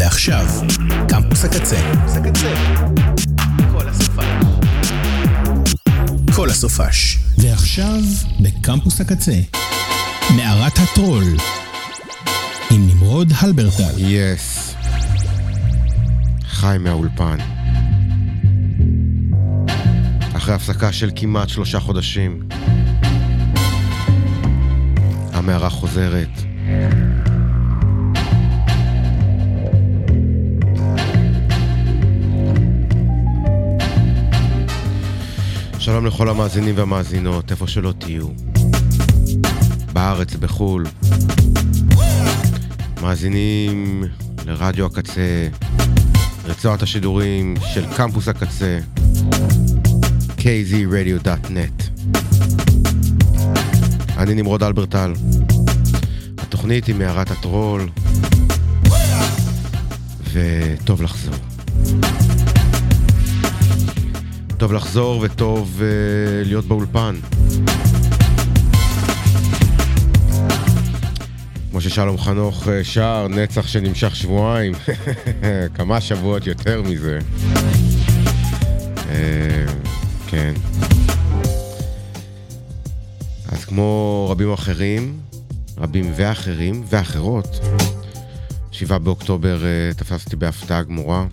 ועכשיו, קמפוס הקצה. כל הסופש. כל הסופש. ועכשיו, בקמפוס הקצה, מערת הטרול. עם נמרוד הלברטל. יס. חי מהאולפן. אחרי הפסקה של כמעט שלושה חודשים. המערה חוזרת. שלום לכל המאזינים והמאזינות, איפה שלא תהיו. בארץ, בחו"ל. מאזינים לרדיו הקצה, רצועת השידורים של קמפוס הקצה, kzradio.net. אני נמרוד אלברטל. התוכנית היא מערת הטרול, וטוב לחזור. טוב לחזור וטוב uh, להיות באולפן. כמו ששלום חנוך uh, שר, נצח שנמשך שבועיים, כמה שבועות יותר מזה. Uh, כן. אז כמו רבים אחרים, רבים ואחרים ואחרות, שבעה באוקטובר תפסתי בהפתעה גמורה.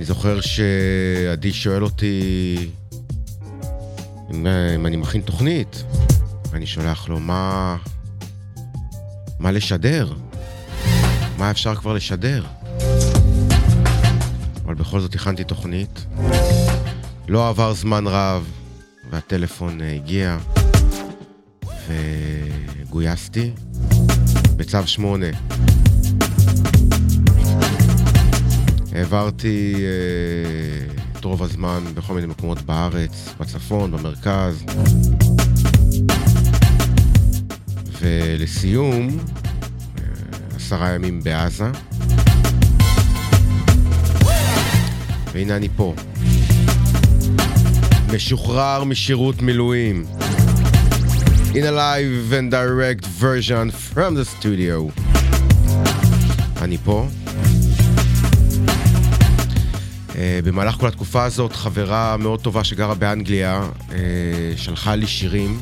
אני זוכר שעדי שואל אותי אם, אם אני מכין תוכנית, ואני שולח לו מה... מה לשדר? מה אפשר כבר לשדר? אבל בכל זאת הכנתי תוכנית. לא עבר זמן רב, והטלפון הגיע, וגויסתי בצו שמונה. העברתי אה, את רוב הזמן בכל מיני מקומות בארץ, בצפון, במרכז. ולסיום, אה, עשרה ימים בעזה. והנה אני פה. משוחרר משירות מילואים. In a live and direct version from the studio. אני פה. Uh, במהלך כל התקופה הזאת, חברה מאוד טובה שגרה באנגליה, uh, שלחה לי שירים,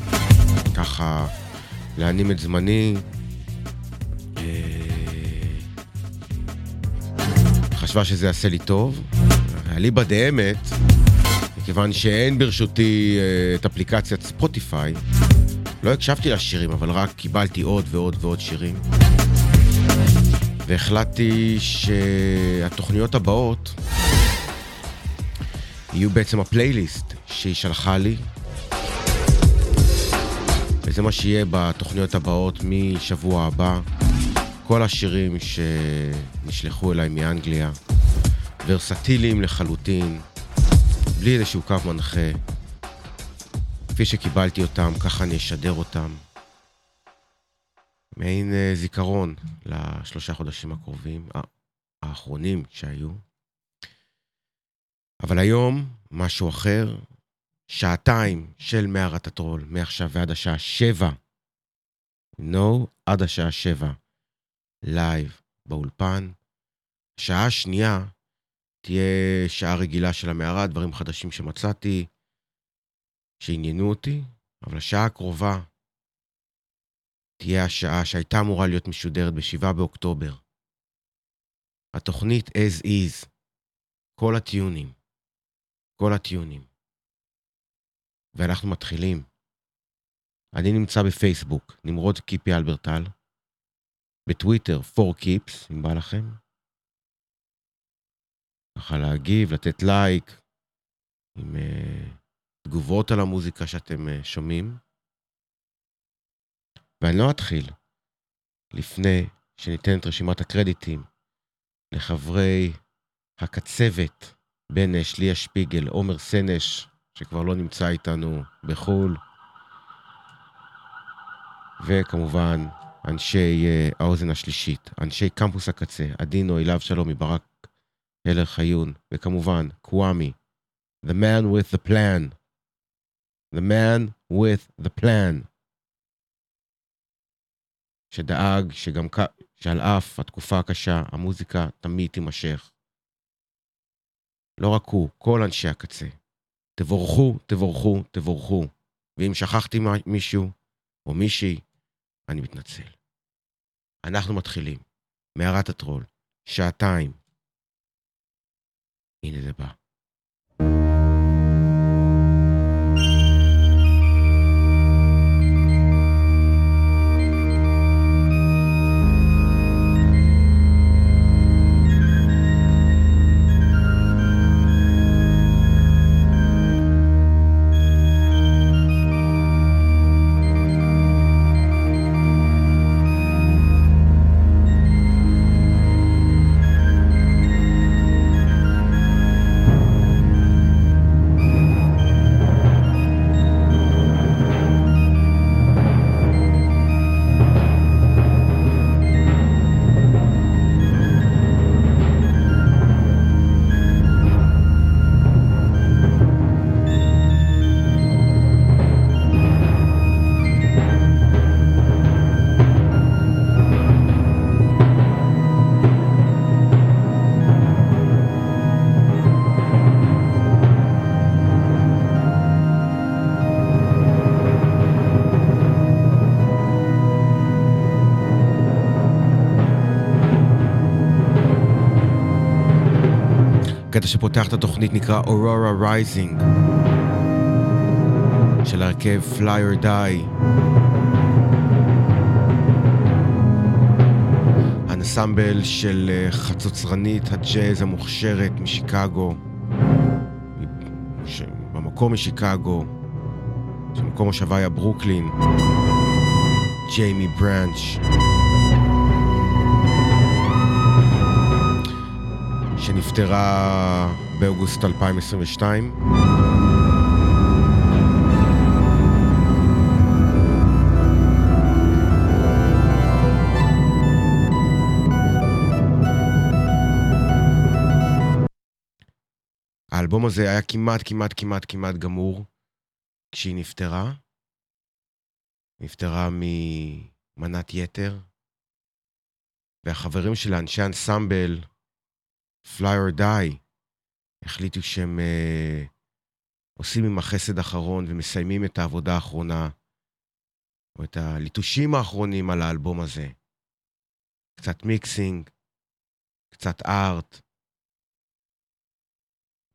ככה להנים את זמני. Uh, חשבה שזה יעשה לי טוב. אליבא דאמת, מכיוון שאין ברשותי את אפליקציית ספוטיפיי, לא הקשבתי לשירים, אבל רק קיבלתי עוד ועוד ועוד שירים. והחלטתי שהתוכניות הבאות יהיו בעצם הפלייליסט שהיא שלחה לי. וזה מה שיהיה בתוכניות הבאות משבוע הבא. כל השירים שנשלחו אליי מאנגליה, ורסטיליים לחלוטין, בלי איזשהו קו מנחה. כפי שקיבלתי אותם, ככה אני אשדר אותם. מעין uh, זיכרון לשלושה חודשים הקרובים, האחרונים שהיו. אבל היום, משהו אחר, שעתיים של מערת הטרול, מעכשיו ועד השעה שבע. נו, נו, עד השעה שבע. לייב באולפן. שעה השנייה תהיה שעה רגילה של המערה, דברים חדשים שמצאתי, שעניינו אותי, אבל השעה הקרובה תהיה השעה שהייתה אמורה להיות משודרת ב-7 באוקטובר. התוכנית as is, כל הטיונים, כל הטיונים. ואנחנו מתחילים. אני נמצא בפייסבוק, נמרוד קיפי אלברטל, בטוויטר, 4Keeps, אם בא לכם. ככה להגיב, לתת לייק, עם uh, תגובות על המוזיקה שאתם uh, שומעים. ואני לא אתחיל לפני שניתן את רשימת הקרדיטים לחברי הקצבת, בנש, ליה שפיגל, עומר סנש, שכבר לא נמצא איתנו בחו"ל, וכמובן, אנשי uh, האוזן השלישית, אנשי קמפוס הקצה, עדינו, אילב שלום, מברק הלר חיון, וכמובן, קוואמי, The man with the plan. The man with the plan. שדאג שגם שעל אף התקופה הקשה, המוזיקה תמיד תימשך. לא רק הוא, כל אנשי הקצה. תבורכו, תבורכו, תבורכו. ואם שכחתי מישהו או מישהי, אני מתנצל. אנחנו מתחילים. מערת הטרול, שעתיים. הנה זה בא. Aurora Rising של הרכב Fly or Die. אנסמבל של אה, חצוצרנית הג'אז המוכשרת משיקגו, במקום משיקגו, שמקום מושבה היה ברוקלין, ג'יימי ברנץ'. שנפטרה באוגוסט 2022. האלבום הזה היה כמעט, כמעט, כמעט, כמעט גמור כשהיא נפטרה. נפטרה ממנת יתר, והחברים שלה, אנשי אנסמבל, fly or die, החליטו שהם uh, עושים עם החסד האחרון ומסיימים את העבודה האחרונה, או את הליטושים האחרונים על האלבום הזה. קצת מיקסינג, קצת ארט,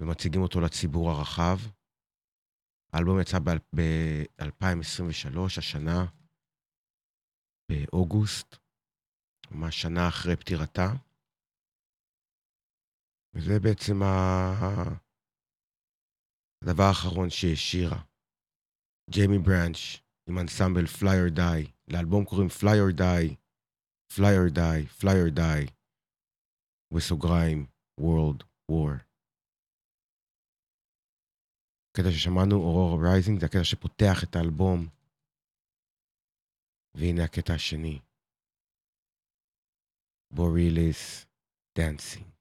ומציגים אותו לציבור הרחב. האלבום יצא ב-2023, השנה, באוגוסט, ממש שנה אחרי פטירתה. וזה בעצם הדבר האחרון שהשאירה. ג'יימי ברנץ' עם אנסמבל Fly or Die. לאלבום קוראים Fly or Die, Fly or Die, Fly or Die, בסוגריים, World War. הקטע ששמענו, Aurora Rising, זה הקטע שפותח את האלבום. והנה הקטע השני. בוריליס דאנסינג.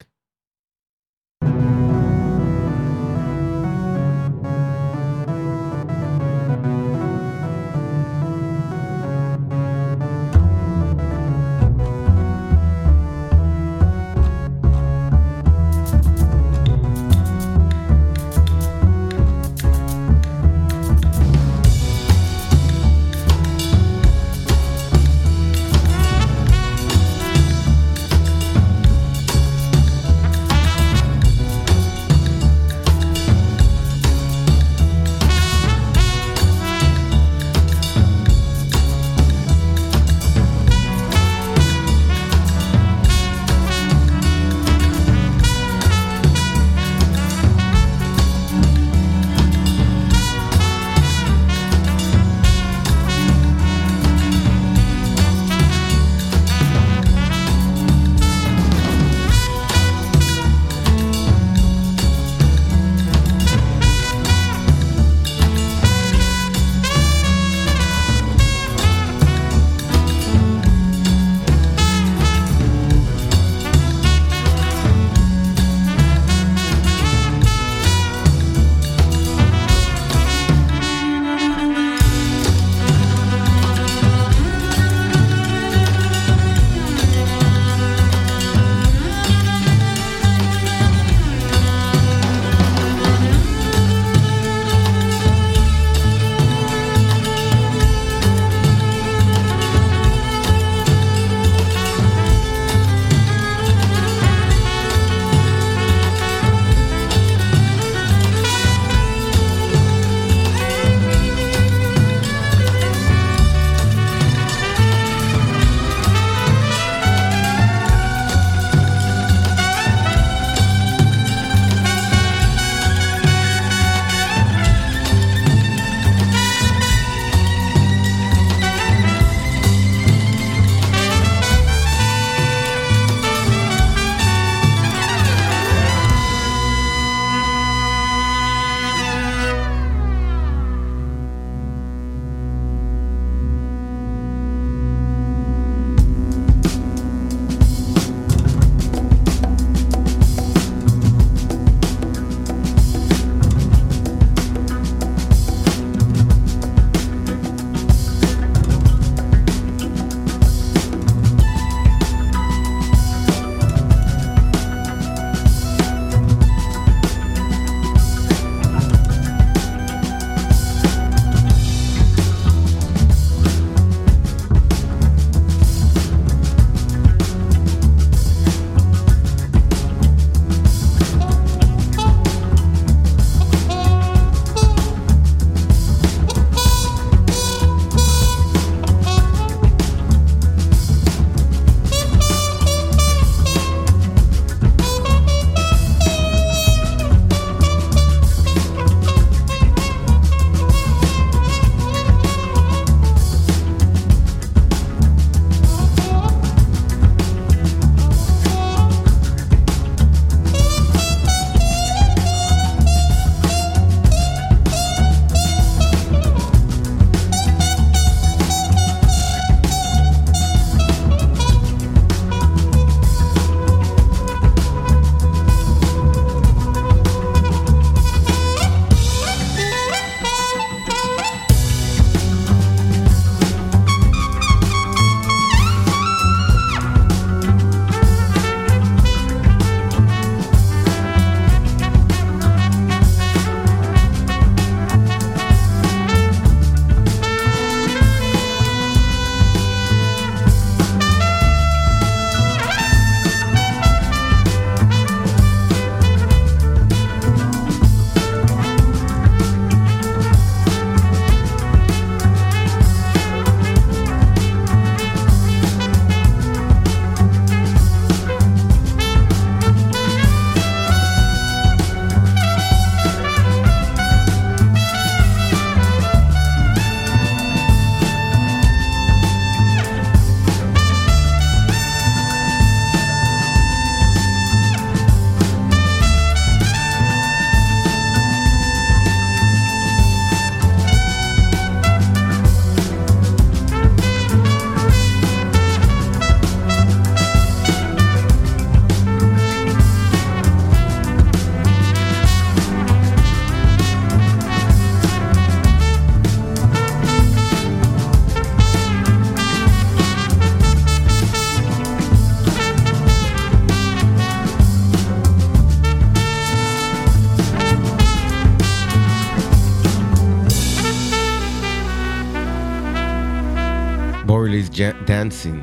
דאנסין,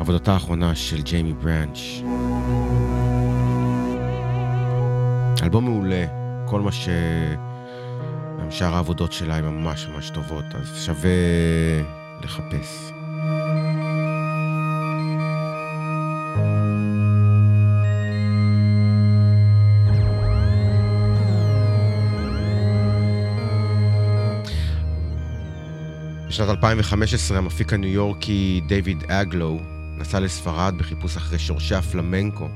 עבודתה האחרונה של ג'יימי ברנץ'. אלבום מעולה, כל מה ש... גם שאר העבודות שלה הן ממש ממש טובות, אז שווה לחפש. בשנת 2015 המפיק הניו יורקי דיוויד אגלו נסע לספרד בחיפוש אחרי שורשי הפלמנקו.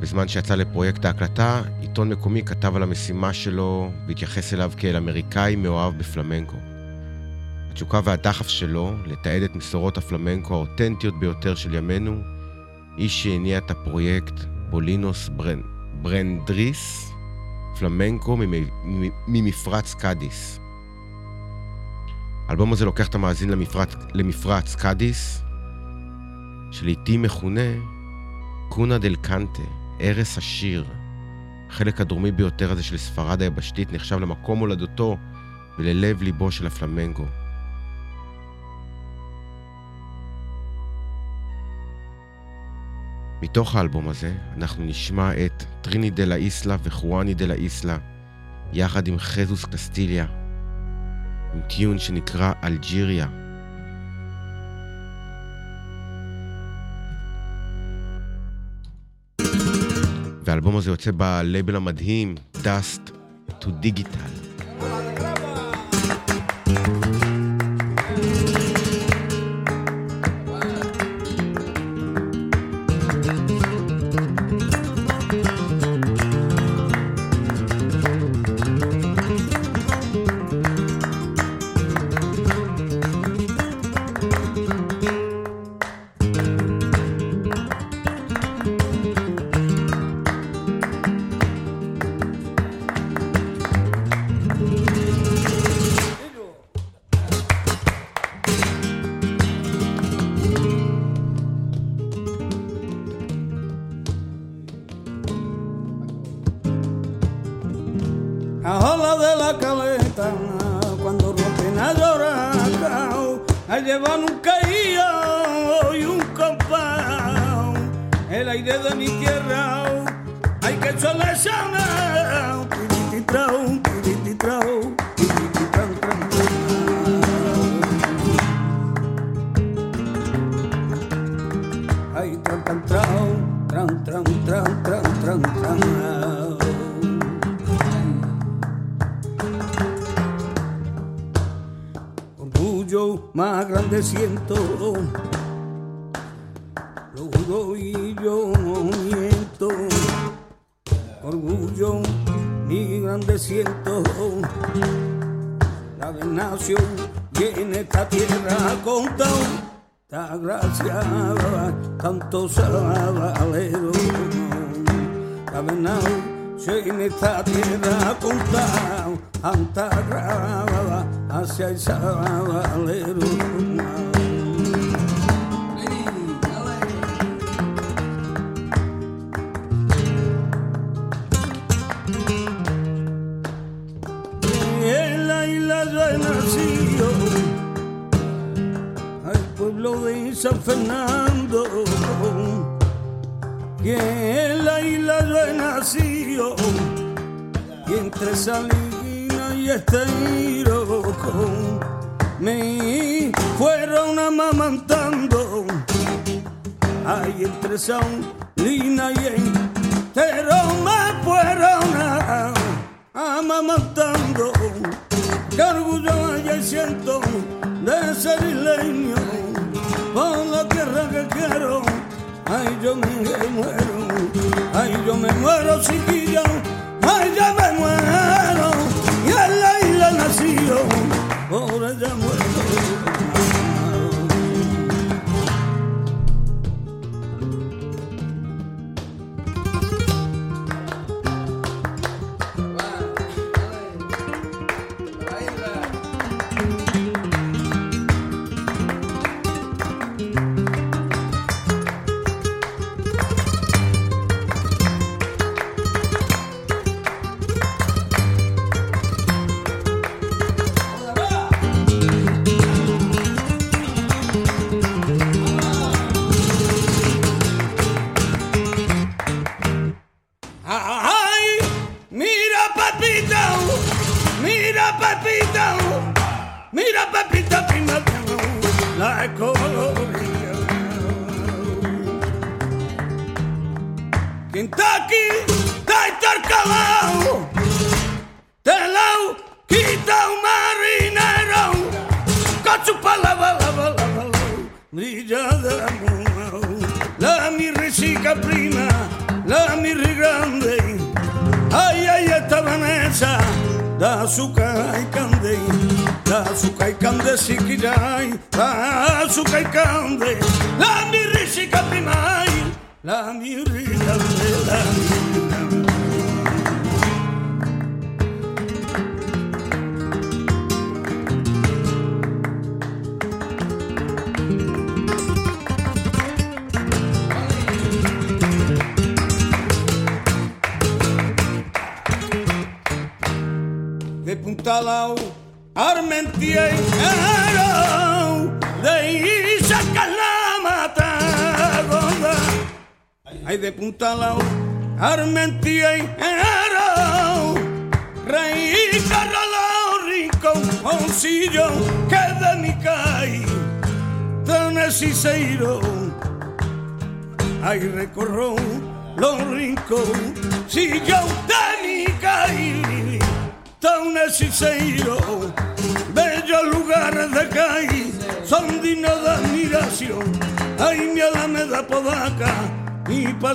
בזמן שיצא לפרויקט ההקלטה, עיתון מקומי כתב על המשימה שלו והתייחס אליו כאל אמריקאי מאוהב בפלמנקו. התשוקה והדחף שלו לתעד את מסורות הפלמנקו האותנטיות ביותר של ימינו, איש שהניע את הפרויקט בולינוס ברנ... ברנדריס, פלמנקו ממפרץ קאדיס. האלבום הזה לוקח את המאזין למפרץ, למפרץ קאדיס, שלעיתים מכונה cuna del cante, ערש השיר. החלק הדרומי ביותר הזה של ספרד היבשתית נחשב למקום הולדתו וללב ליבו של הפלמנגו. מתוך האלבום הזה אנחנו נשמע את טריני דה איסלה וחואני דה איסלה יחד עם חזוס קסטיליה עם טיון שנקרא אלג'יריה. והאלבום הזה יוצא בלייבל המדהים Dust to Digital. Ser isleño por la tierra que quiero ay yo me muero, ay yo me muero chiquillo, ay yo me muero, y en la isla nacido, por ella muero.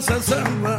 sama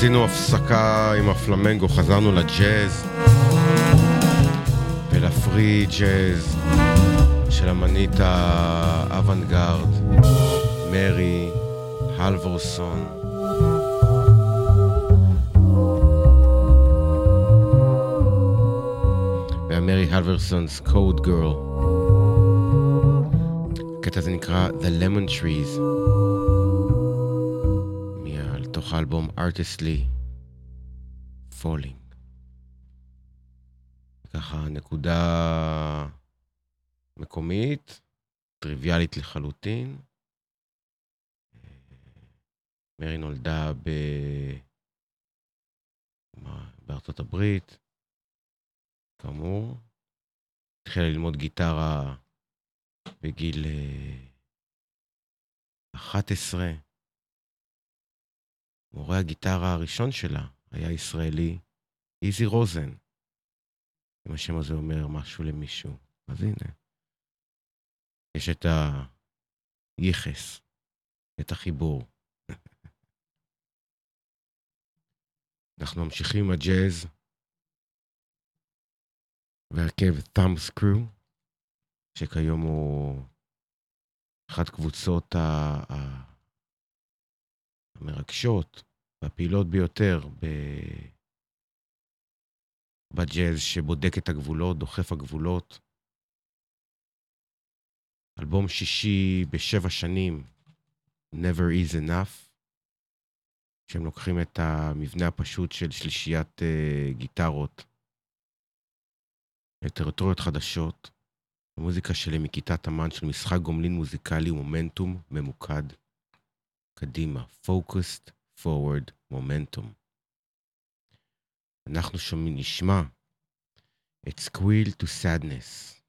שעשינו הפסקה עם הפלמנגו, חזרנו לג'אז ולפרי ג'אז של אמנית האוונגרד, מרי הלבורסון. והמרי הלברסונ's Code Girl. הקטע הזה נקרא The Lemon Trees. מתוך האלבום Artistly Falling. ככה נקודה מקומית, טריוויאלית לחלוטין. מרי נולדה ב... בארצות הברית, כאמור. התחילה ללמוד גיטרה בגיל 11. מורה הגיטרה הראשון שלה היה ישראלי, איזי רוזן. אם השם הזה אומר משהו למישהו, אז הנה. יש את היחס, את החיבור. אנחנו ממשיכים עם הג'אז והרכב Thumb Screw, שכיום הוא אחת קבוצות ה... המרגשות והפעילות ביותר ב... בג'אז שבודק את הגבולות, דוחף הגבולות. אלבום שישי בשבע שנים, Never is enough, שהם לוקחים את המבנה הפשוט של שלישיית uh, גיטרות לטריטוריות חדשות. המוזיקה שלי מכיתת אמן של משחק גומלין מוזיקלי ומומנטום ממוקד. קדימה, focused forward momentum. אנחנו שומעים, נשמע את squeal to sadness.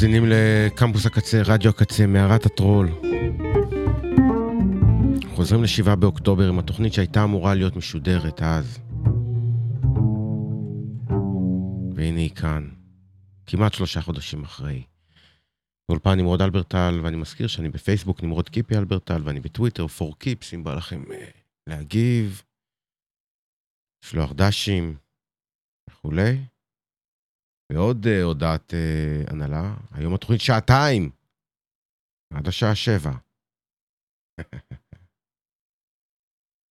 מאזינים לקמפוס הקצה, רדיו הקצה, מערת הטרול. חוזרים לשבעה באוקטובר עם התוכנית שהייתה אמורה להיות משודרת אז. והנה היא כאן, כמעט שלושה חודשים אחרי. באולפן נמרוד אלברטל, ואני מזכיר שאני בפייסבוק נמרוד קיפי אלברטל, ואני בטוויטר פור קיפס, אם בא לכם uh, להגיב, לשלוח דשים וכולי. ועוד uh, הודעת uh, הנהלה, היום התוכנית שעתיים, עד השעה שבע.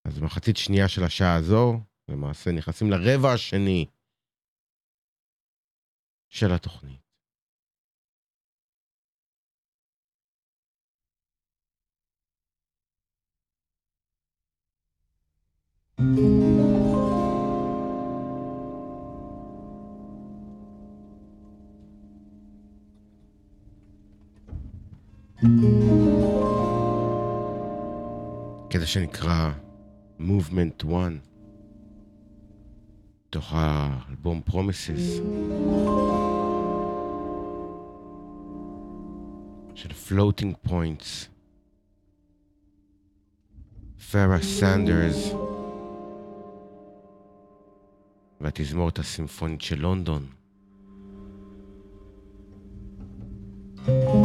אז במחצית שנייה של השעה הזו, למעשה נכנסים לרבע השני של התוכנית. כדי שנקרא Movement 1, תוך האלבום Promises של Floating Points, פרה סנדרס והתזמורת הסימפונית של לונדון. Mm-hmm.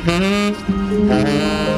Mm-hmm. mm-hmm.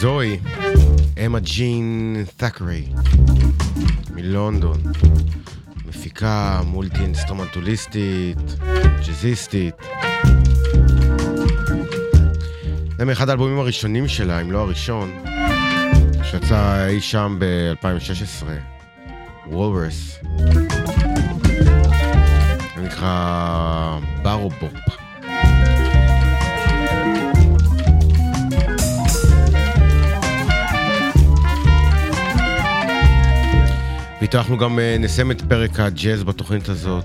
זוהי, אמה ג'ין ת'קרי, מלונדון. מפיקה מולטי אינסטרומנטוליסטית, ג'זיסטית. זה מאחד האלבומים הראשונים שלה, אם לא הראשון, שיצא אי שם ב-2016, וולברס. זה נקרא ואיתו אנחנו גם אה, נסיים את פרק הג'אז בתוכנית הזאת.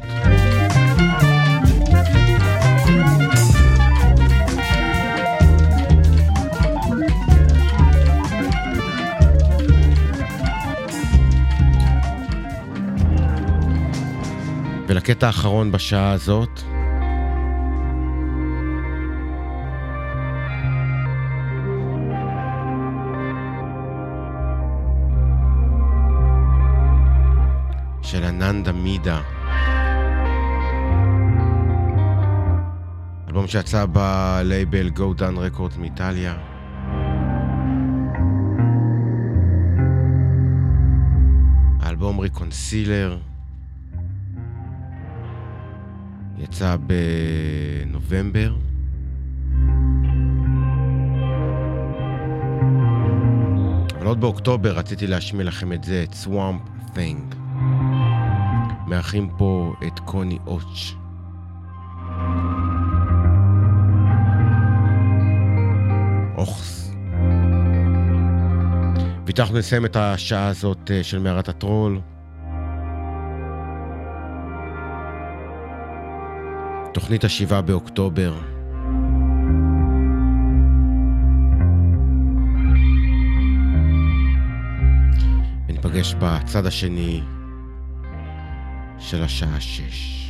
ולקטע האחרון בשעה הזאת, אלבום שיצא בלייבל Go Down Records מאיטליה. האלבום ריקונסילר יצא בנובמבר. אבל עוד באוקטובר רציתי להשמיע לכם את זה, את Swamp Thing. מארחים פה את קוני אוץ'. ואנחנו נסיים את השעה הזאת אה, של מערת הטרול. תוכנית השבעה באוקטובר. וניפגש בצד השני של השעה שש.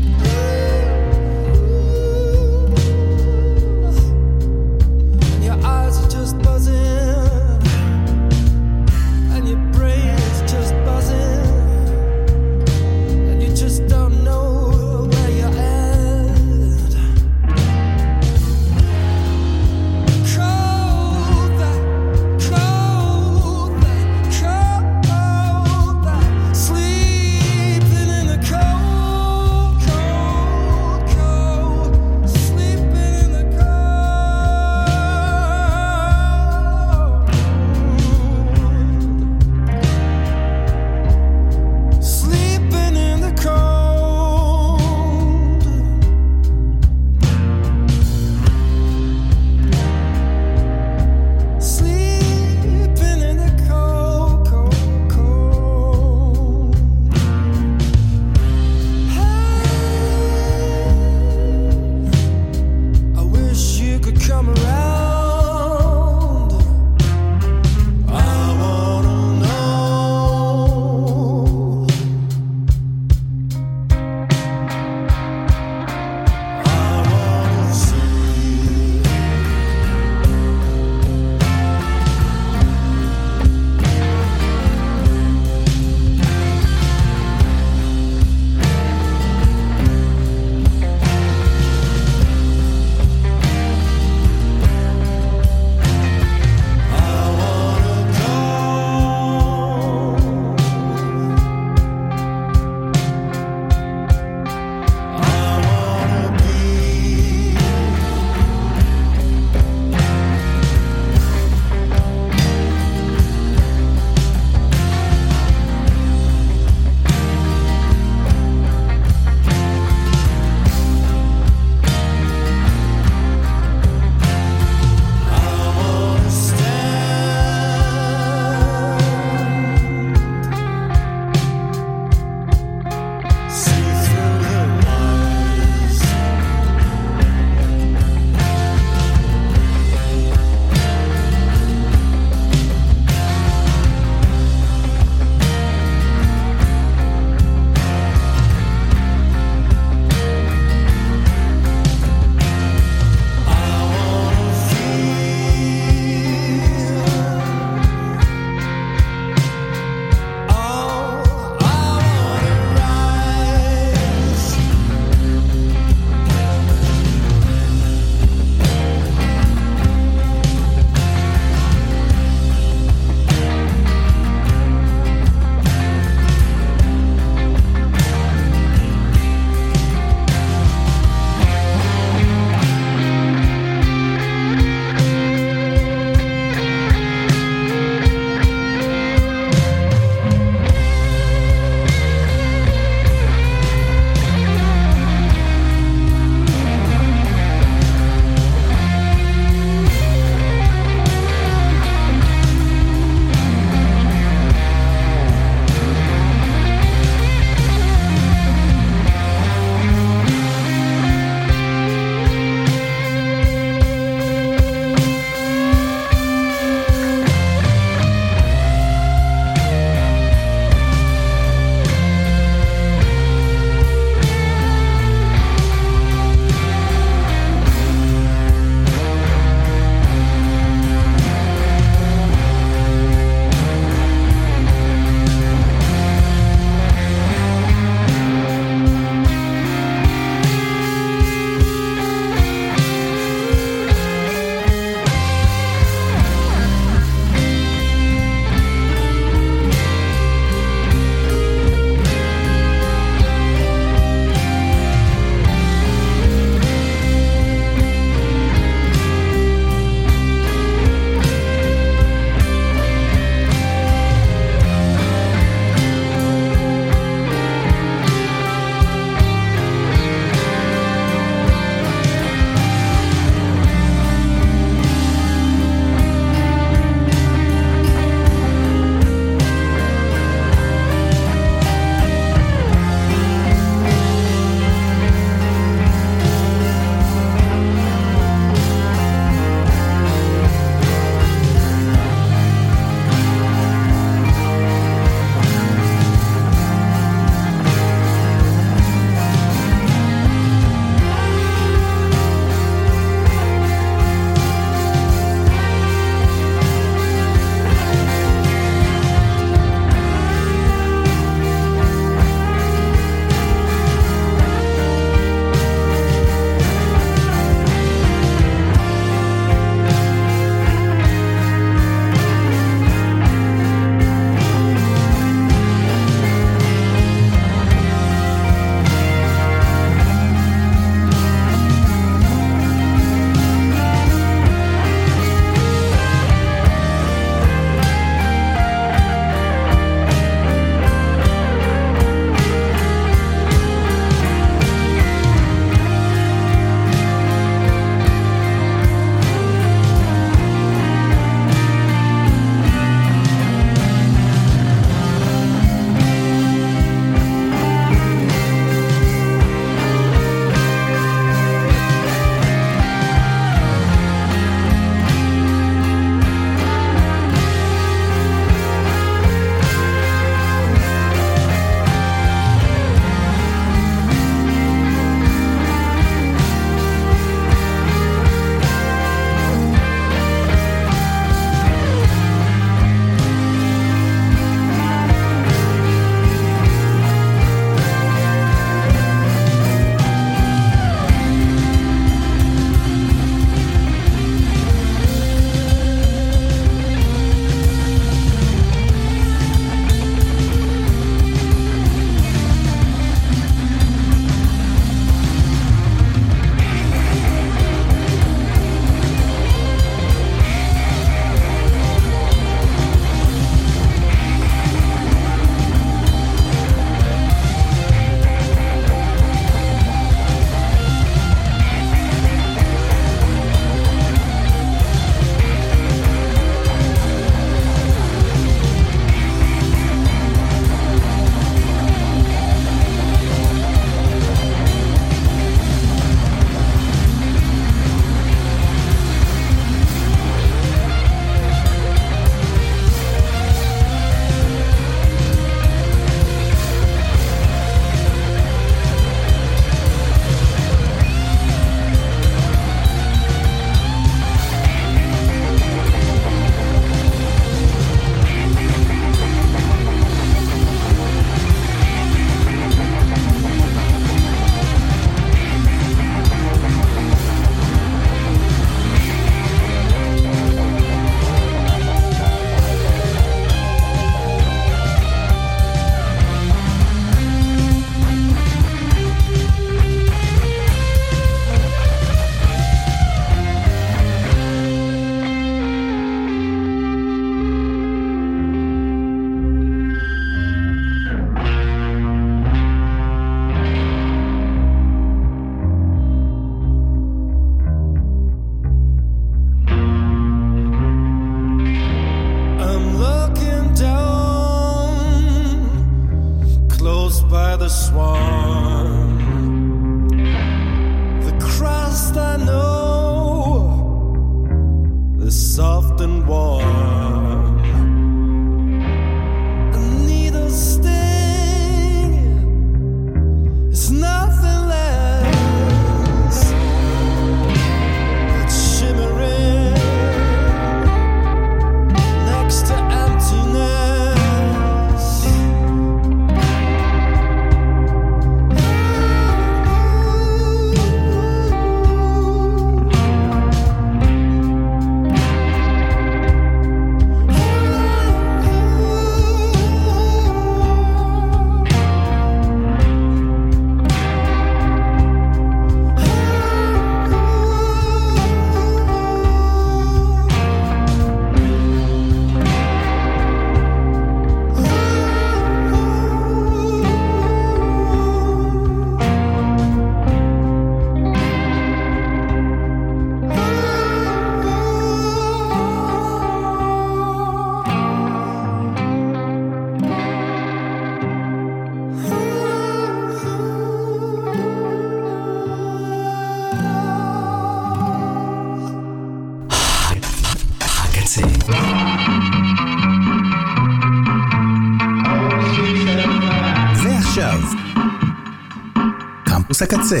הקצה.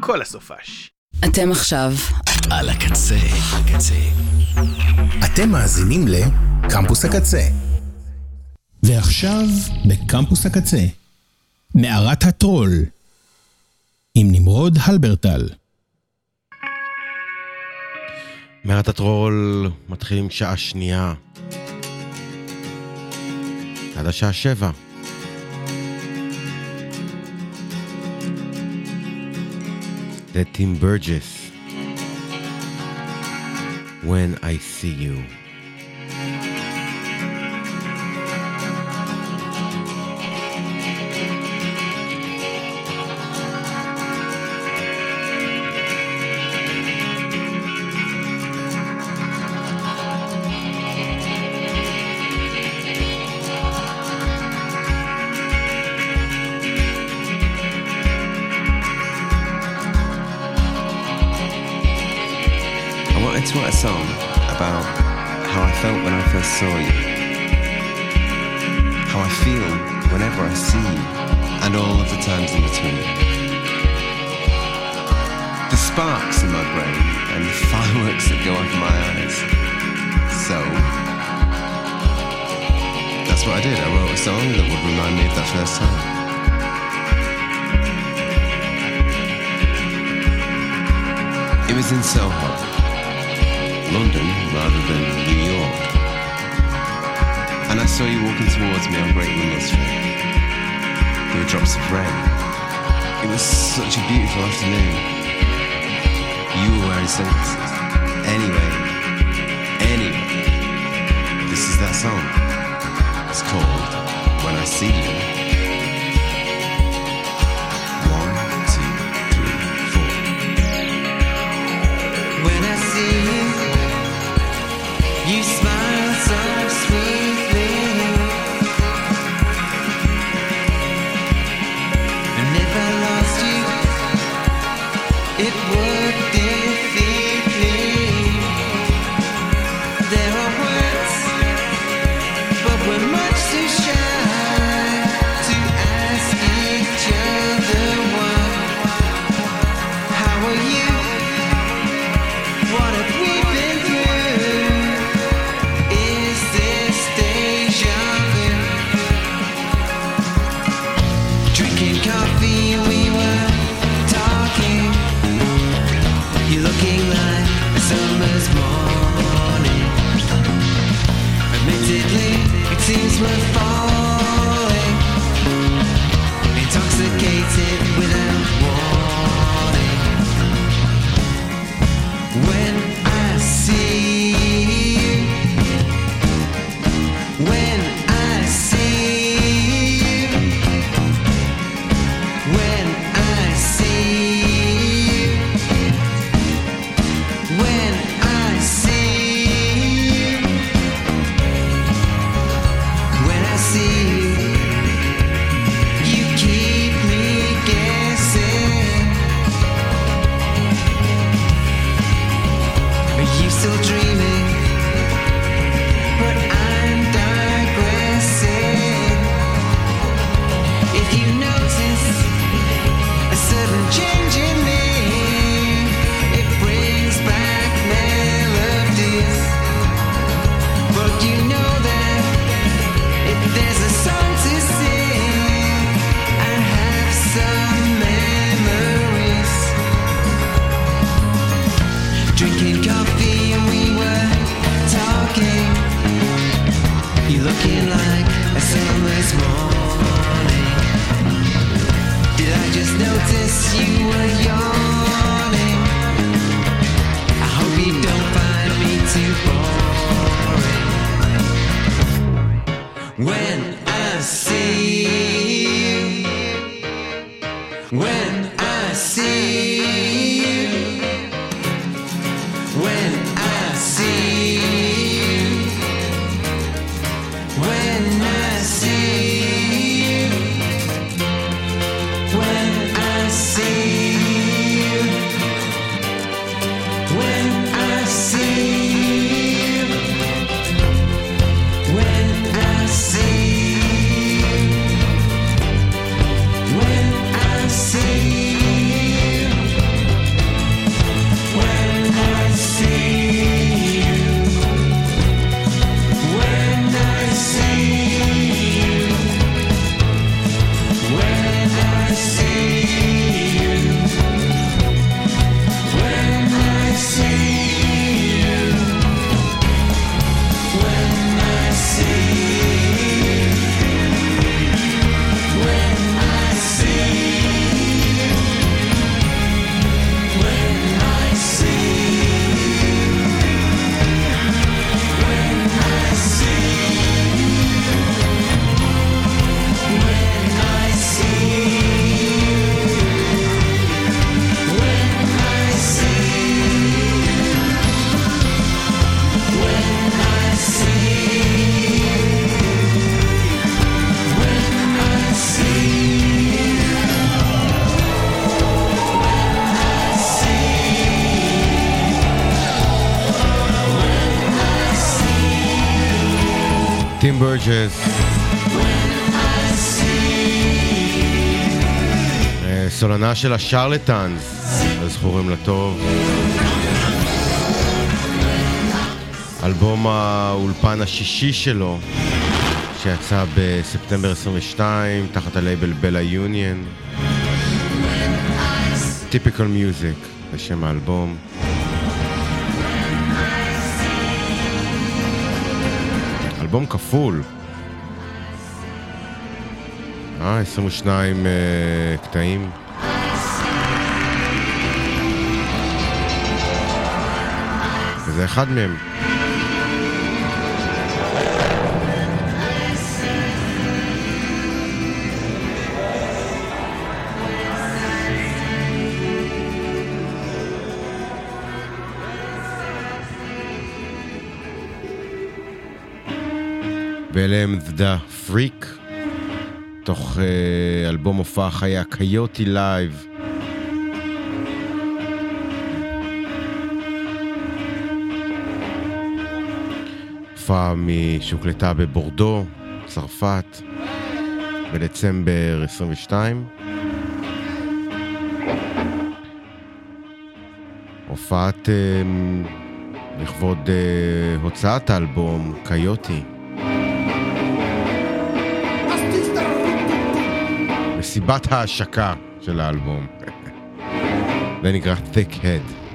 כל הסופש. אתם עכשיו על הקצה, הקצה. אתם מאזינים לקמפוס הקצה. ועכשיו בקמפוס הקצה, מערת הטרול, עם נמרוד הלברטל. מערת הטרול מתחילים שעה שנייה. עד השעה שבע. the Tim Burgess. When I see you. drops of rain. It was such a beautiful afternoon. You were wearing sunglasses. Anyway, anyway, this is that song. It's called When I See You. ברג'ס. אה, סולנה של השרלטנס, הזכורים לטוב. אלבום האולפן השישי שלו, שיצא בספטמבר 22, תחת הלייבל בלה יוניון. טיפיקל מיוזיק, זה שם האלבום. אלבום כפול. אה, 22 uh, קטעים. וזה אחד מהם. ואלה הם The Freak, תוך uh, אלבום הופעה חיה קיוטי לייב. הופעה שהוקלטה בבורדו, צרפת, בדצמבר 22. הופעת uh, לכבוד uh, הוצאת האלבום קיוטי. מסיבת ההשקה של האלבום. זה נקרא Thick Head.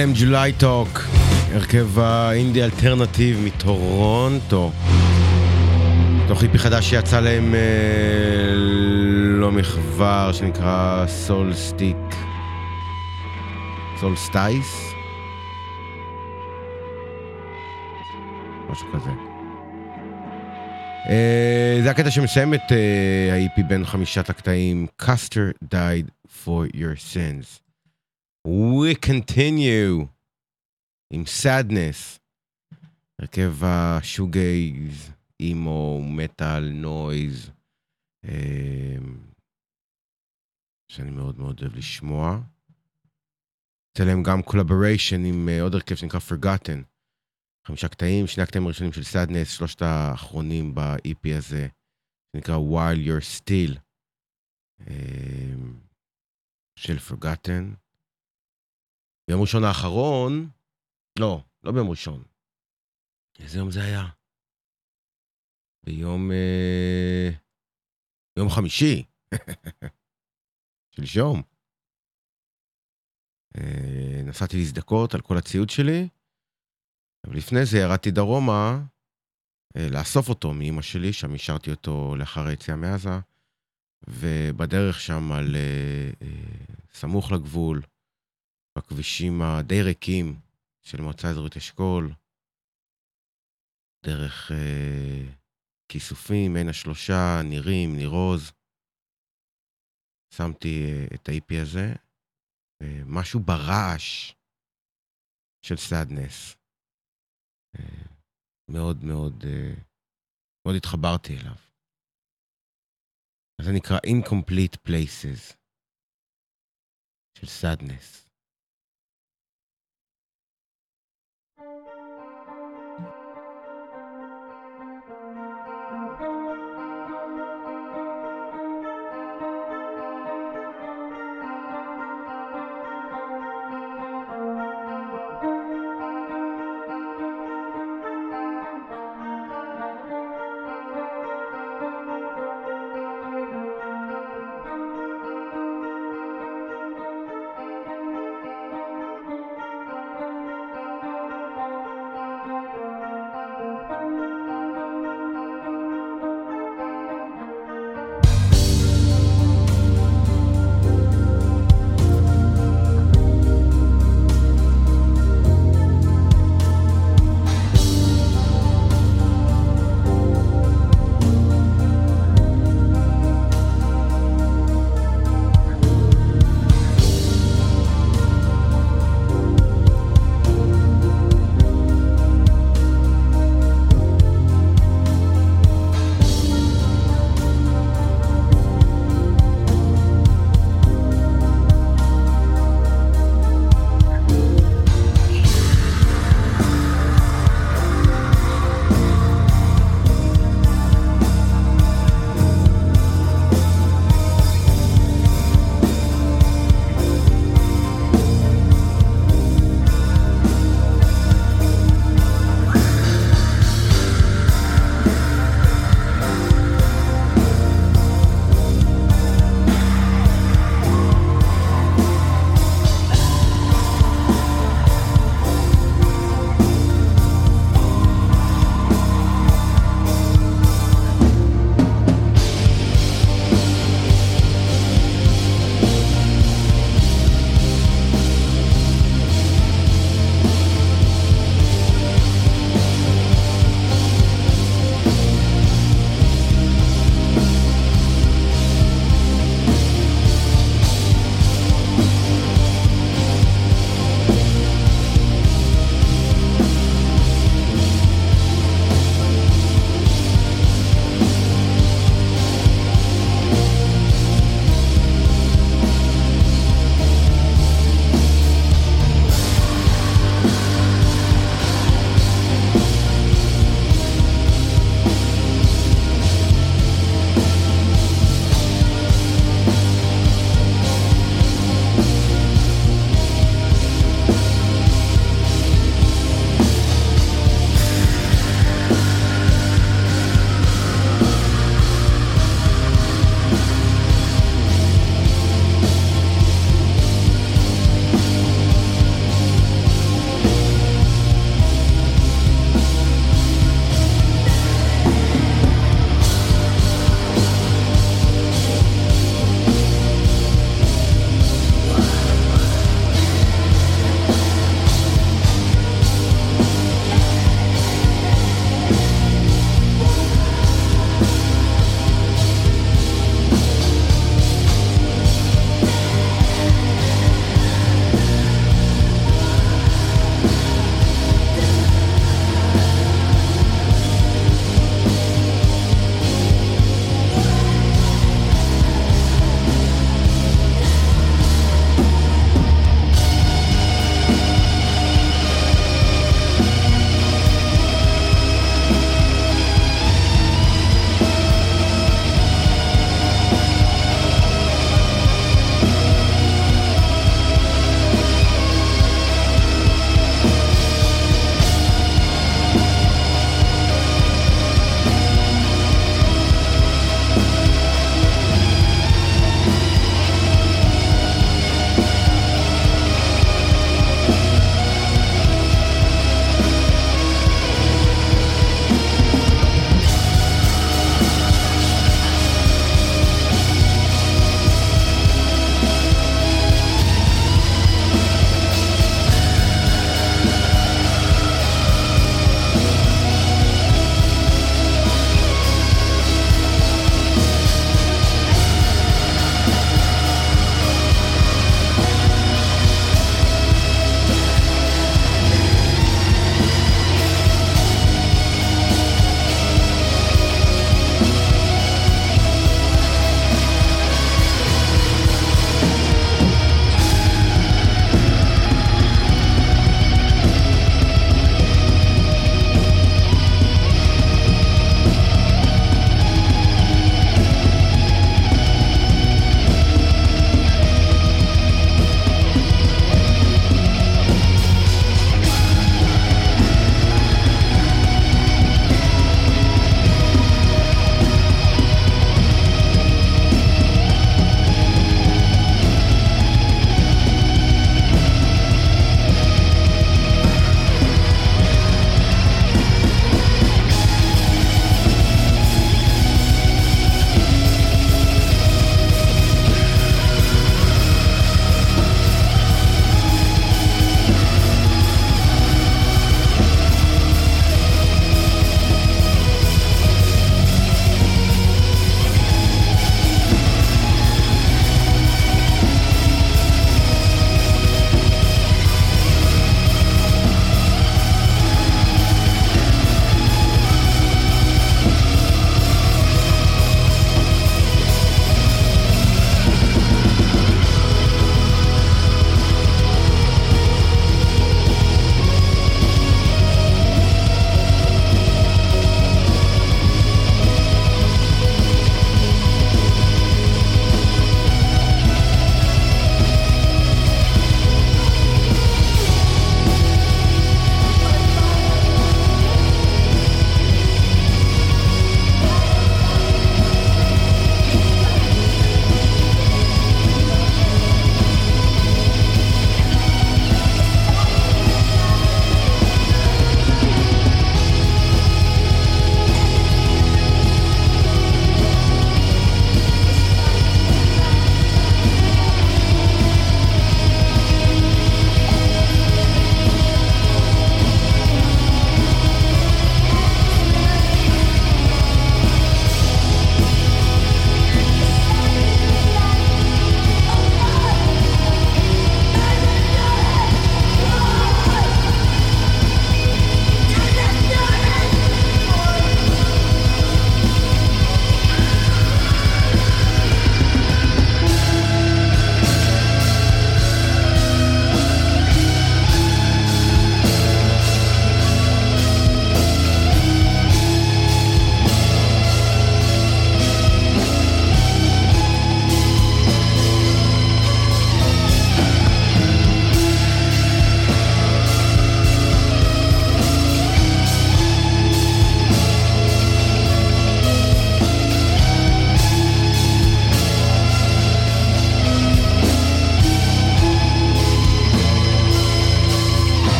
הם July Talk, הרכב האינדי אלטרנטיב מטורונטו. תוך EP חדש שיצא להם אה, לא מכבר, שנקרא סול סטיק. Solstice? משהו כזה. אה, זה הקטע שמסיים את אה, בין חמישת הקטעים, Custer died for your sins. We continue עם sadness, הרכב ה shoegaze, emo, מטאל, noise, אה, שאני מאוד מאוד אוהב לשמוע. יוצא להם גם collaboration עם אה, עוד הרכב שנקרא Forgotten. חמישה קטעים, שני הקטעים הראשונים של Sadness, שלושת האחרונים ב-EP הזה, שנקרא While You're Still, אה, של Forgotten. ביום ראשון האחרון, לא, לא ביום ראשון. איזה יום זה היה? ביום... אה, ביום חמישי. שלשום. אה, נסעתי להזדכות על כל הציוד שלי, אבל לפני זה ירדתי דרומה אה, לאסוף אותו מאימא שלי, שם השארתי אותו לאחר היציאה מעזה, ובדרך שם על אה, אה, סמוך לגבול, בכבישים הדי ריקים של מועצה אזורית אשכול, דרך אה, כיסופים, עין השלושה, נירים, ניר עוז. שמתי אה, את ה-EP הזה, ומשהו ברעש של Sadness. אה, מאוד מאוד, אה, מאוד התחברתי אליו. זה נקרא Incomplete Places של סאדנס.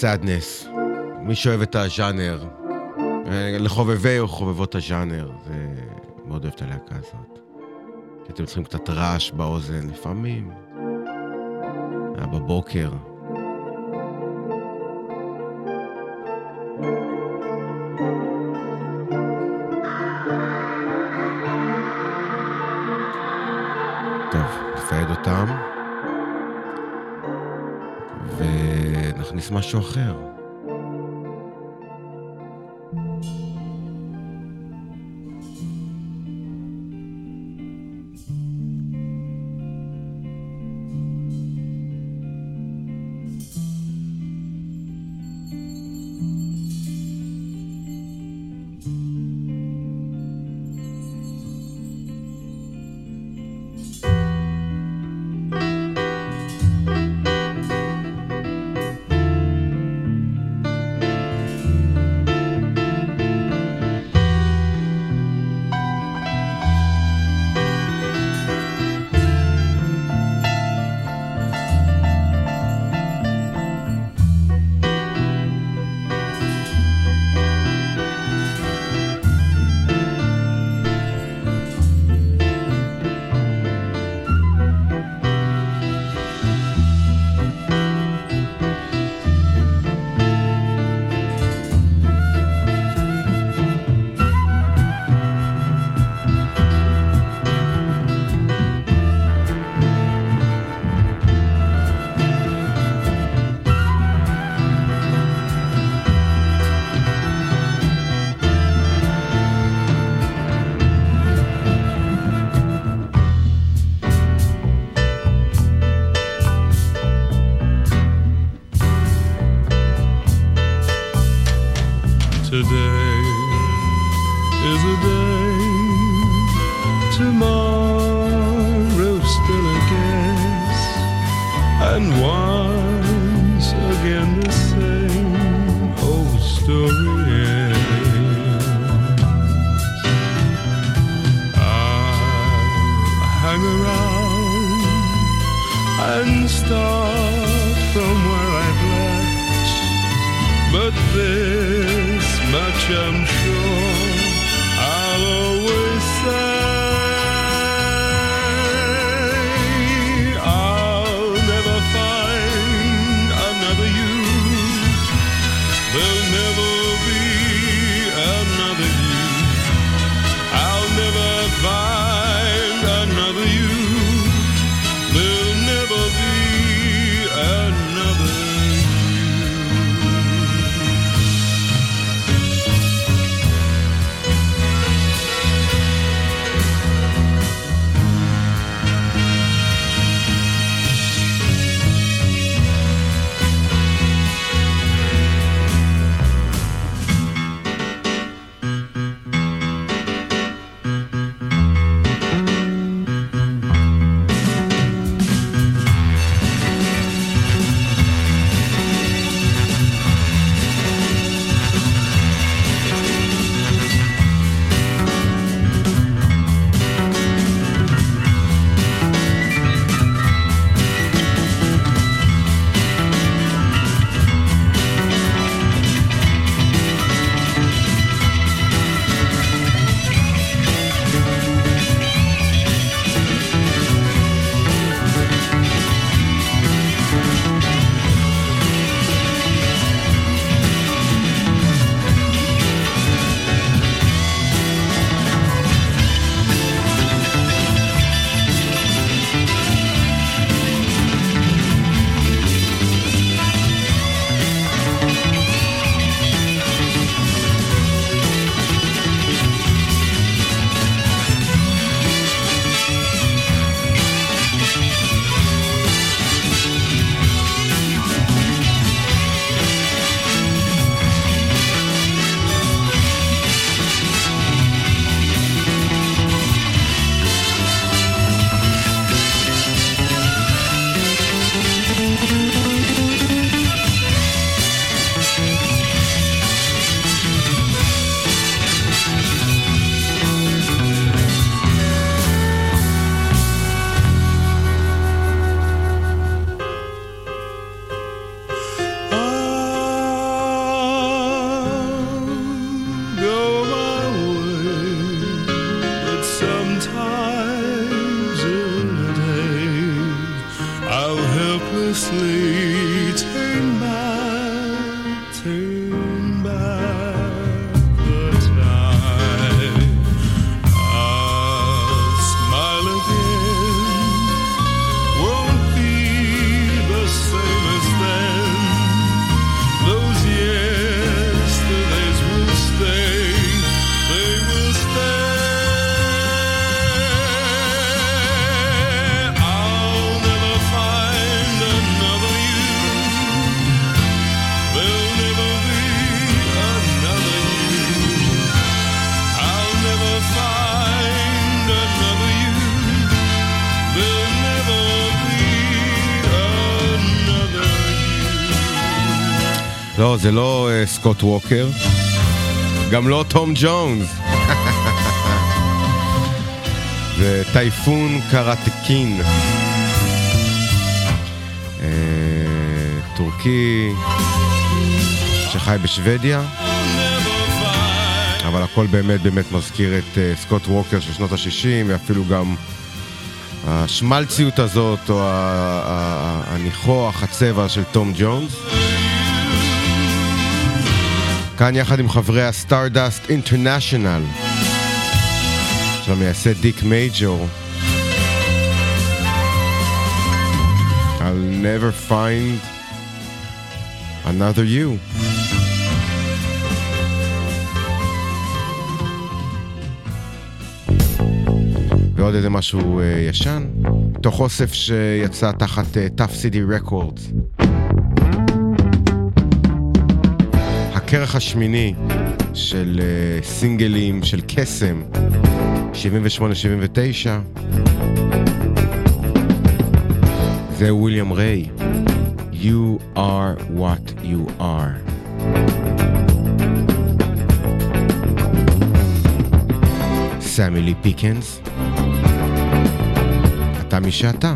Sadness. מי שאוהב את הז'אנר, אה, לחובבי או חובבות הז'אנר, זה מאוד אוהב את הלהקה הזאת. כי אתם צריכים קצת רעש באוזן לפעמים. היה בבוקר. טוב, נפייד אותם. ונכניס משהו אחר. זה לא uh, סקוט ווקר, גם לא תום ג'ונס. זה טייפון קראטקין. Uh, טורקי שחי בשוודיה, אבל הכל באמת באמת מזכיר את uh, סקוט ווקר של שנות ה-60, ואפילו גם השמלציות הזאת, או הניחוח, הצבע של תום ג'ונס. כאן יחד עם חברי ה Stardust International של המייסד דיק מייג'ור. I'll never find another you. ועוד איזה משהו uh, ישן, תוך אוסף שיצא תחת uh, Tough City Records. הכרך השמיני של אה, סינגלים, של קסם, 78-79. זה וויליאם ריי, You are what you are. סמי לי פיקנס, אתה מי שאתה.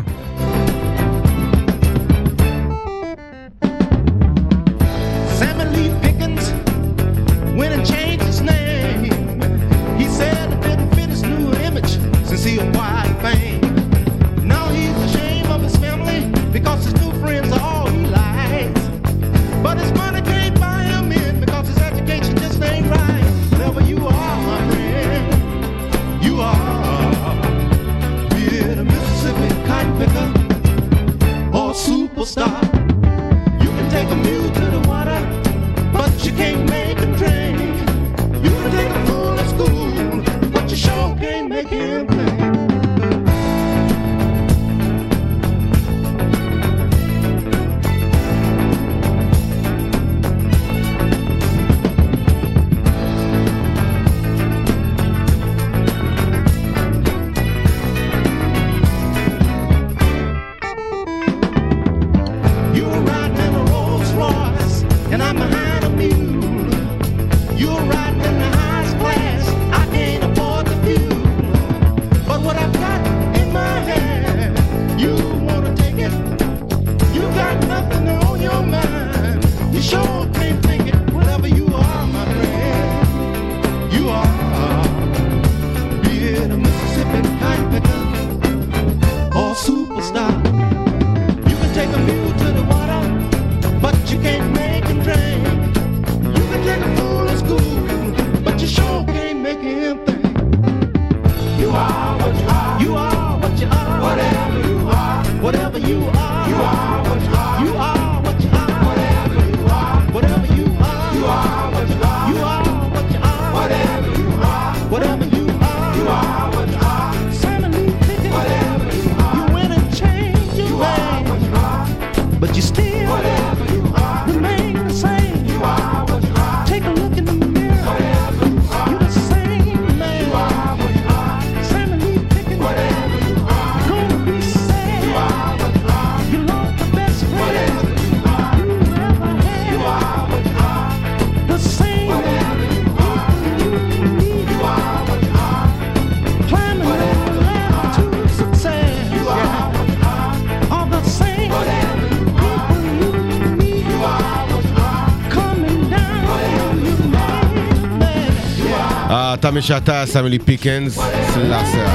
אתה משעתה, לי פיקנס, סלאסה.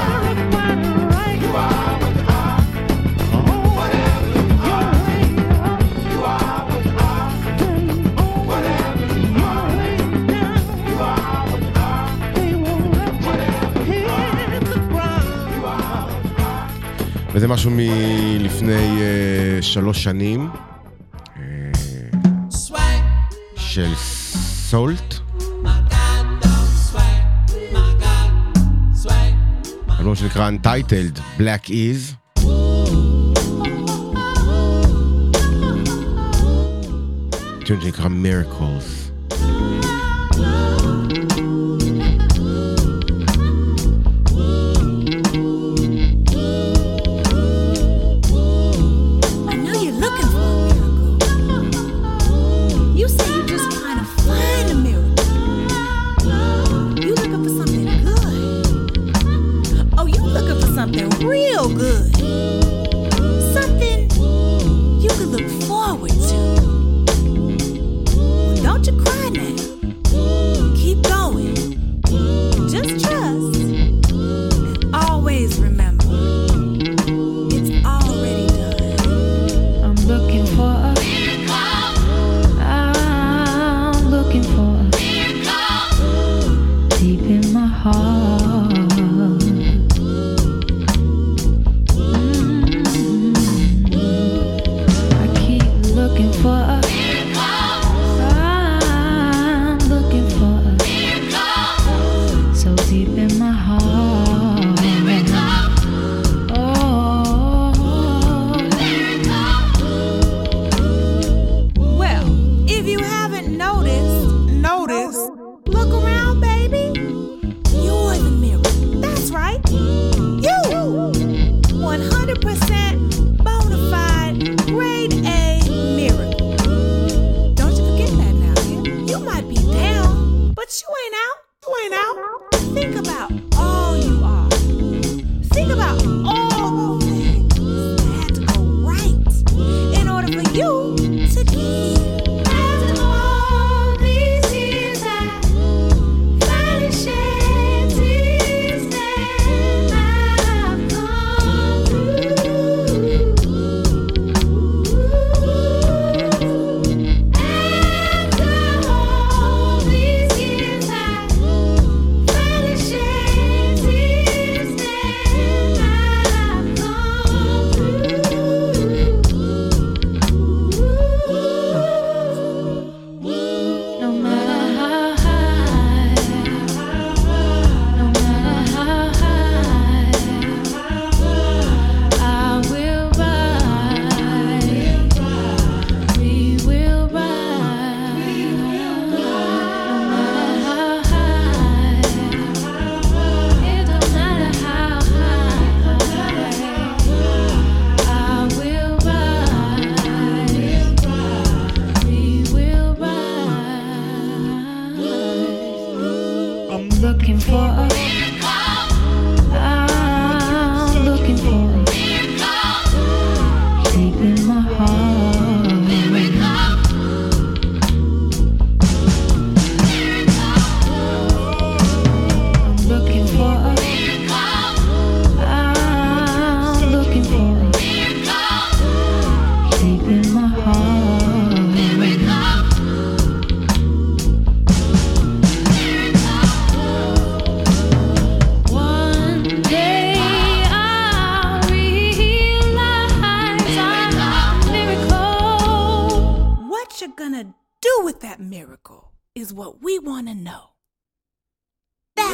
וזה משהו מלפני uh, שלוש שנים, uh, של סולט, אלבום שנקרא Untitled, Black Is. טיון שנקרא Miracles.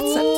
That's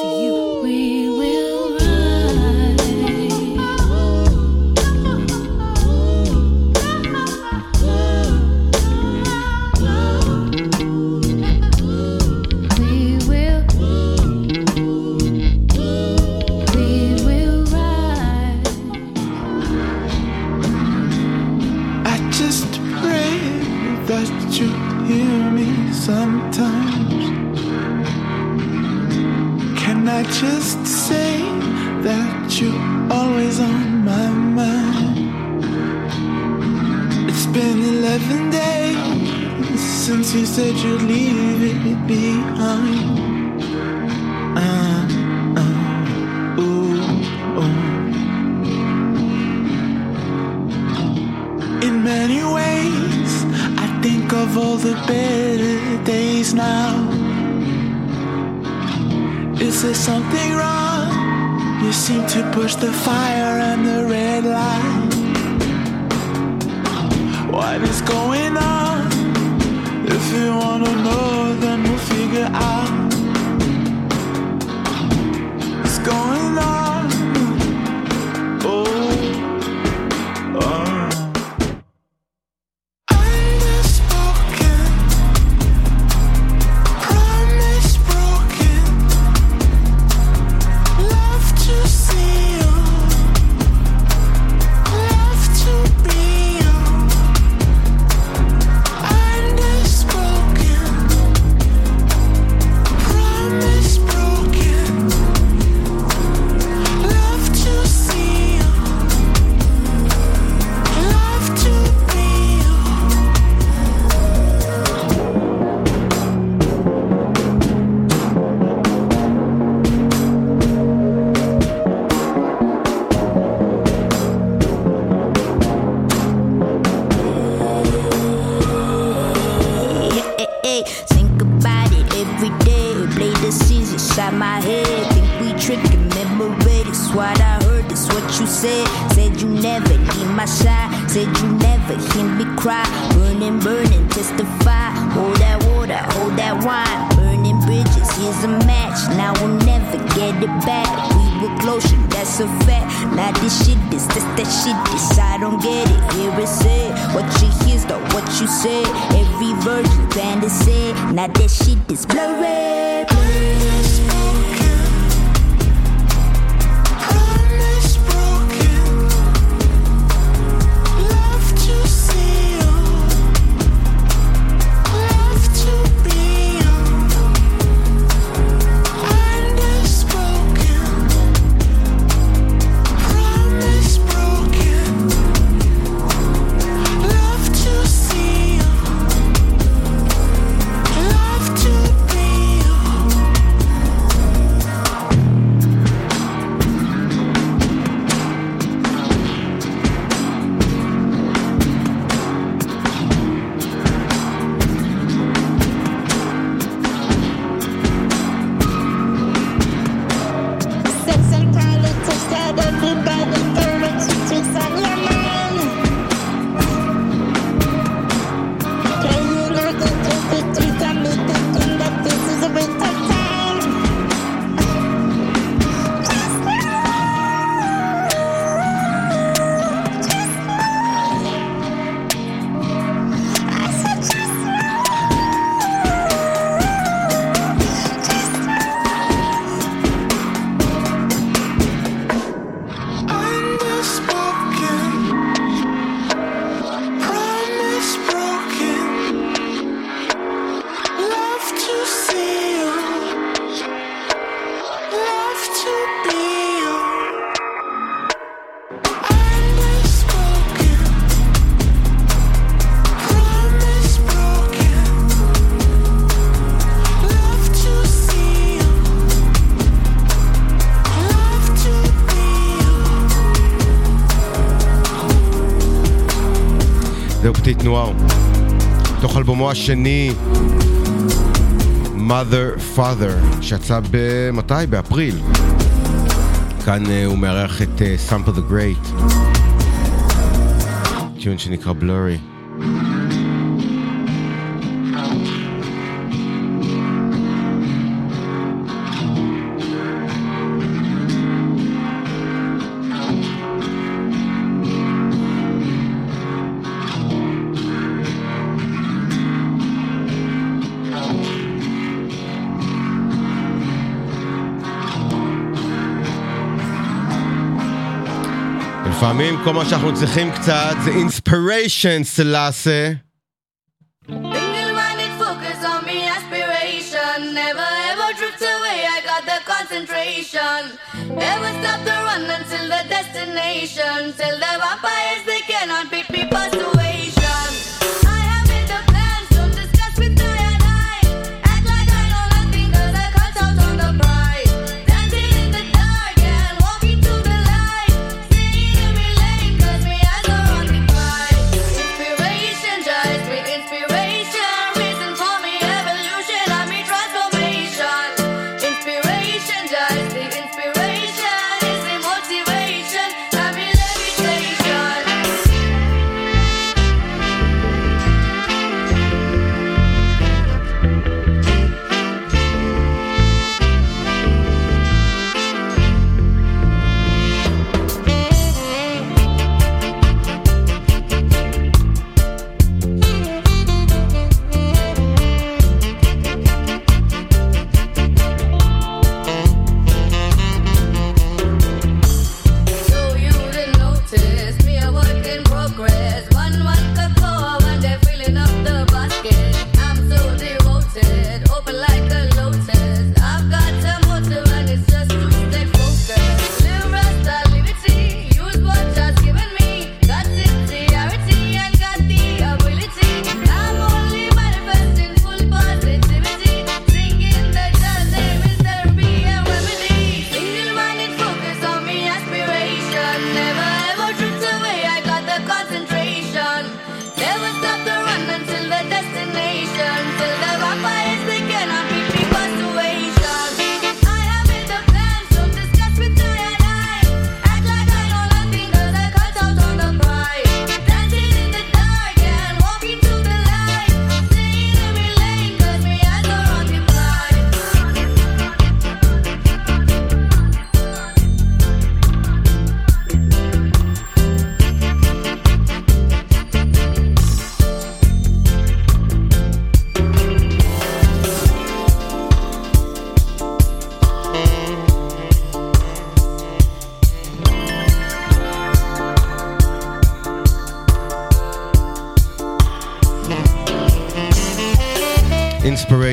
Is something wrong? You seem to push the fire and the red light. כמו השני, Mother Father, שיצא במתי? באפריל. כאן uh, הוא מארח את סמפה דה גרייט. טיון שנקרא בלורי. לפעמים כל מה שאנחנו צריכים קצת זה אינספיריישן סלאסה. Concentration. Never stop to run until the destination.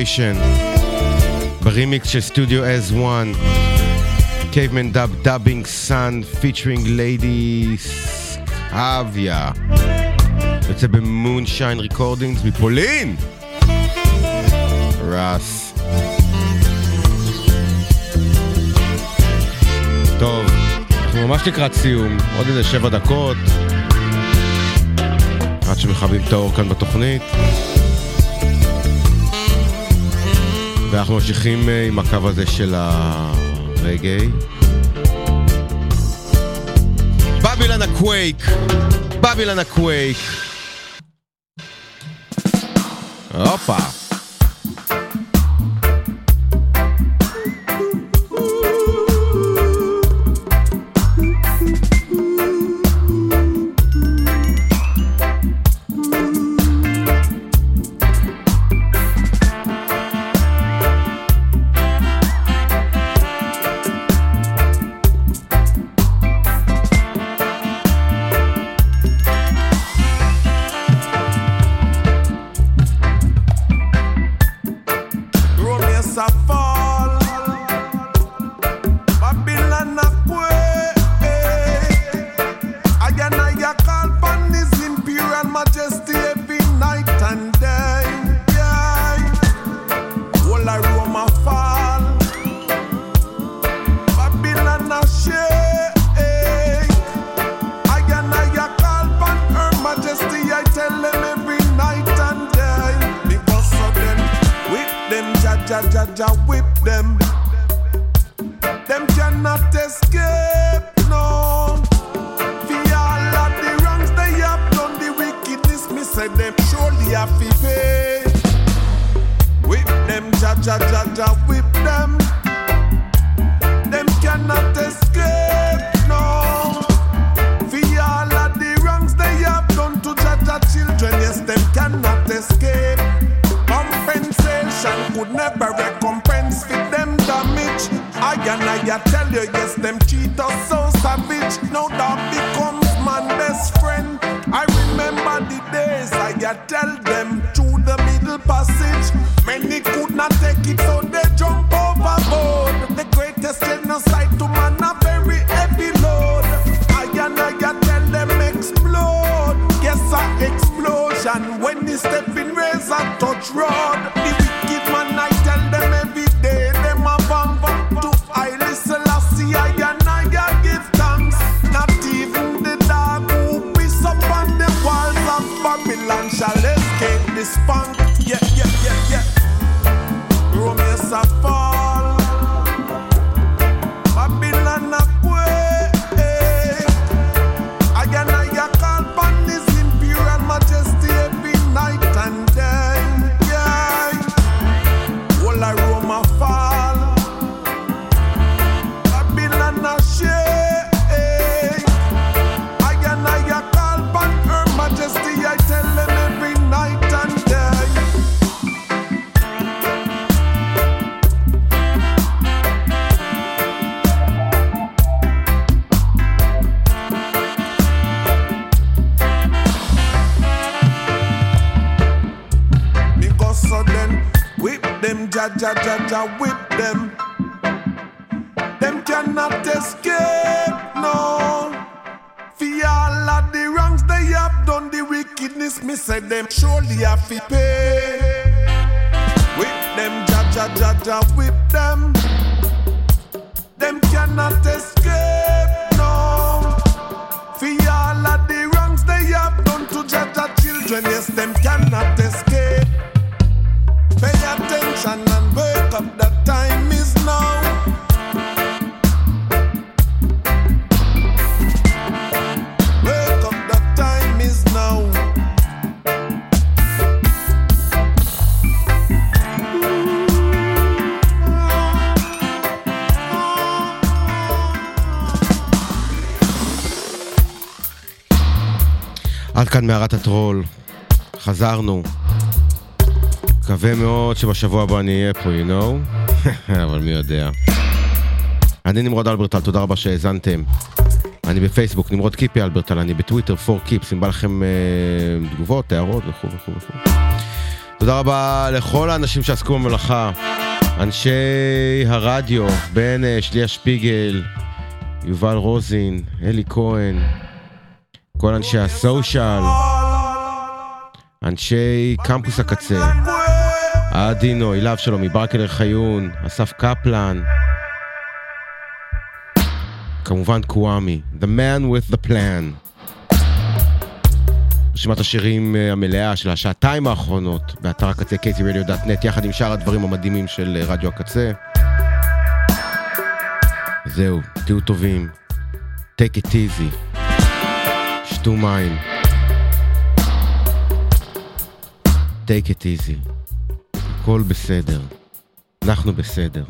Vibration, ברימיקס של Studio As One Caveman Dub Dubbing Sun, featuring Lady Skavya, יוצא ב Moonshine Recordings מפולין! ראס טוב, אנחנו ממש לקראת סיום, עוד איזה שבע דקות. עד שמכבים את האור כאן בתוכנית. ואנחנו ממשיכים אה, עם הקו הזה של הרגעי. בבילן הקווייק, בבילן הקווייק. הופה. Them, ja ja ja ja, whip them. Them cannot escape, no. For all of the wrongs they have done, the wickedness, me say them כאן מערת הטרול, חזרנו. מקווה מאוד שבשבוע הבא אני אהיה פה, you know? אבל מי יודע. אני נמרוד אלברטל, תודה רבה שהאזנתם. אני בפייסבוק, נמרוד קיפי אלברטל, אני בטוויטר, פור קיפס, אם בא לכם אה, תגובות, הערות וכו' וכו' וכו'. תודה רבה לכל האנשים שעסקו במלאכה, אנשי הרדיו, בן שליה שפיגל, יובל רוזין, אלי כהן, כל אנשי הסושיאל, אנשי קמפוס הקצה, עדינו, אילב שלו מברקלר חיון, אסף קפלן, כמובן קוואמי, The Man with the Plan. רשימת השירים אה, המלאה של השעתיים האחרונות באתר הקצה kzradio.net יחד עם שאר הדברים המדהימים של אה, רדיו הקצה. זהו, תהיו טובים. take it easy. שתו מים. take it easy. הכל בסדר. אנחנו בסדר.